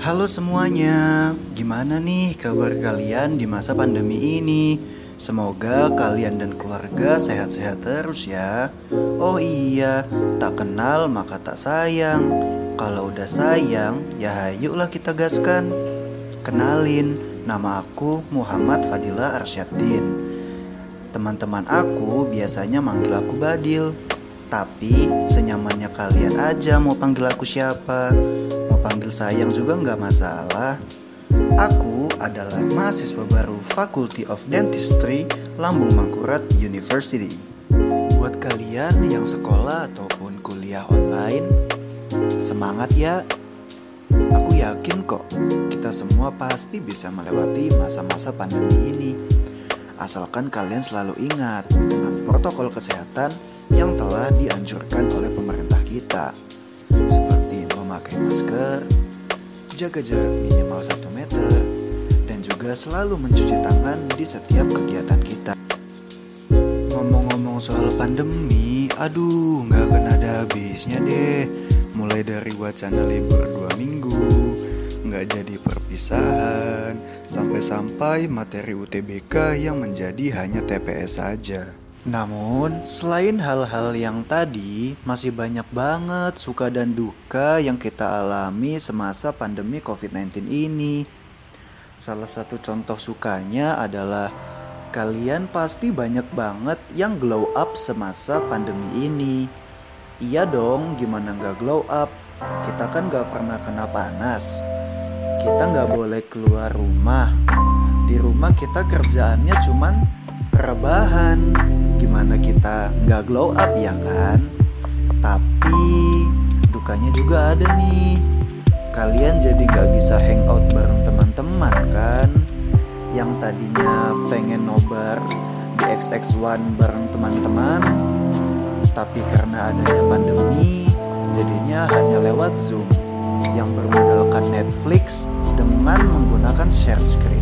Halo semuanya, gimana nih kabar kalian di masa pandemi ini? Semoga kalian dan keluarga sehat-sehat terus ya. Oh iya, tak kenal maka tak sayang. Kalau udah sayang, ya hayuklah kita gaskan. Kenalin, nama aku Muhammad Fadila Arsyaddin. Teman-teman aku biasanya manggil aku Badil. Tapi senyamannya kalian aja mau panggil aku siapa panggil sayang juga nggak masalah. Aku adalah mahasiswa baru Faculty of Dentistry Lambung Mangkurat University. Buat kalian yang sekolah ataupun kuliah online Semangat ya. Aku yakin kok kita semua pasti bisa melewati masa-masa pandemi ini. Asalkan kalian selalu ingat dengan protokol kesehatan yang telah dianjurkan oleh pemerintah kita masker, jaga jarak minimal 1 meter, dan juga selalu mencuci tangan di setiap kegiatan kita. Ngomong-ngomong soal pandemi, aduh nggak akan ada habisnya deh. Mulai dari wacana libur dua minggu, nggak jadi perpisahan. Sampai-sampai materi UTBK yang menjadi hanya TPS saja. Namun, selain hal-hal yang tadi, masih banyak banget suka dan duka yang kita alami semasa pandemi COVID-19 ini. Salah satu contoh sukanya adalah kalian pasti banyak banget yang glow up semasa pandemi ini. Iya dong, gimana nggak glow up? Kita kan nggak pernah kena panas kita nggak boleh keluar rumah di rumah kita kerjaannya cuman rebahan gimana kita nggak glow up ya kan? Tapi dukanya juga ada nih. Kalian jadi nggak bisa hangout bareng teman-teman kan? Yang tadinya pengen nobar di XX1 bareng teman-teman tapi karena adanya pandemi jadinya hanya lewat zoom yang bermodalkan Netflix dengan menggunakan share screen.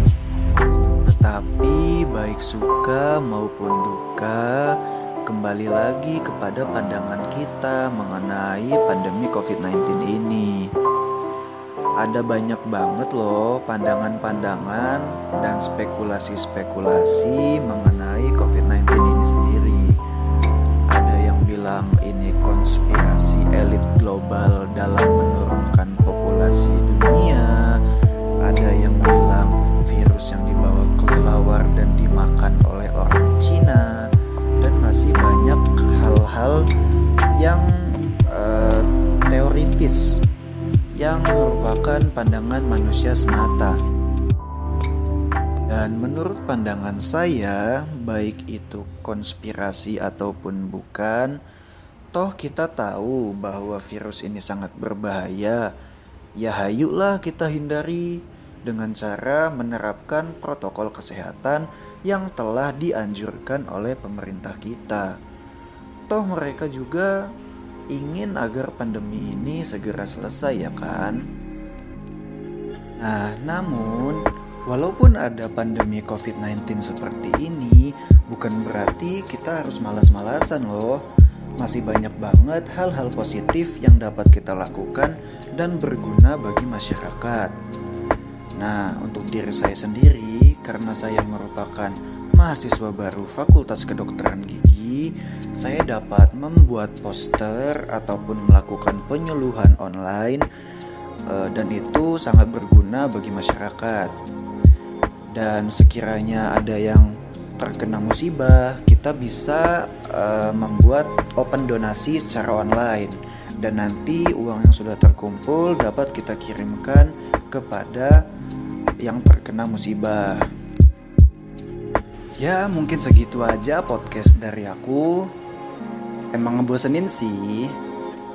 Tetapi baik suka maupun duka, kembali lagi kepada pandangan kita mengenai pandemi COVID-19 ini. Ada banyak banget loh pandangan-pandangan dan spekulasi-spekulasi mengenai COVID-19 ini sendiri. Ada yang bilang teoritis yang merupakan pandangan manusia semata. Dan menurut pandangan saya, baik itu konspirasi ataupun bukan, toh kita tahu bahwa virus ini sangat berbahaya. Ya hayuklah kita hindari dengan cara menerapkan protokol kesehatan yang telah dianjurkan oleh pemerintah kita. Toh mereka juga ingin agar pandemi ini segera selesai ya kan? Nah, namun Walaupun ada pandemi COVID-19 seperti ini, bukan berarti kita harus malas-malasan loh. Masih banyak banget hal-hal positif yang dapat kita lakukan dan berguna bagi masyarakat. Nah, untuk diri saya sendiri, karena saya merupakan mahasiswa baru Fakultas Kedokteran Gigi, saya dapat membuat poster ataupun melakukan penyuluhan online, eh, dan itu sangat berguna bagi masyarakat dan sekiranya ada yang terkena musibah, kita bisa uh, membuat open donasi secara online dan nanti uang yang sudah terkumpul dapat kita kirimkan kepada yang terkena musibah. Ya, mungkin segitu aja podcast dari aku. Emang ngebosenin sih,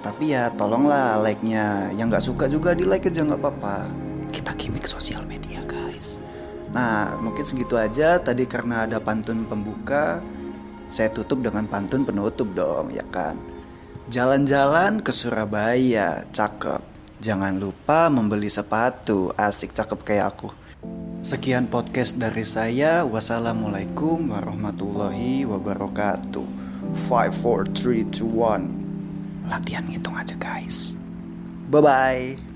tapi ya tolonglah like-nya. Yang nggak suka juga di like aja nggak apa-apa. Kita gimmick sosial media guys. Nah, mungkin segitu aja. Tadi karena ada pantun pembuka, saya tutup dengan pantun penutup dong, ya kan? Jalan-jalan ke Surabaya, cakep. Jangan lupa membeli sepatu, asik cakep kayak aku. Sekian podcast dari saya. Wassalamualaikum warahmatullahi wabarakatuh. 5, 4, 3, 2, 1. Latihan ngitung aja guys. Bye-bye.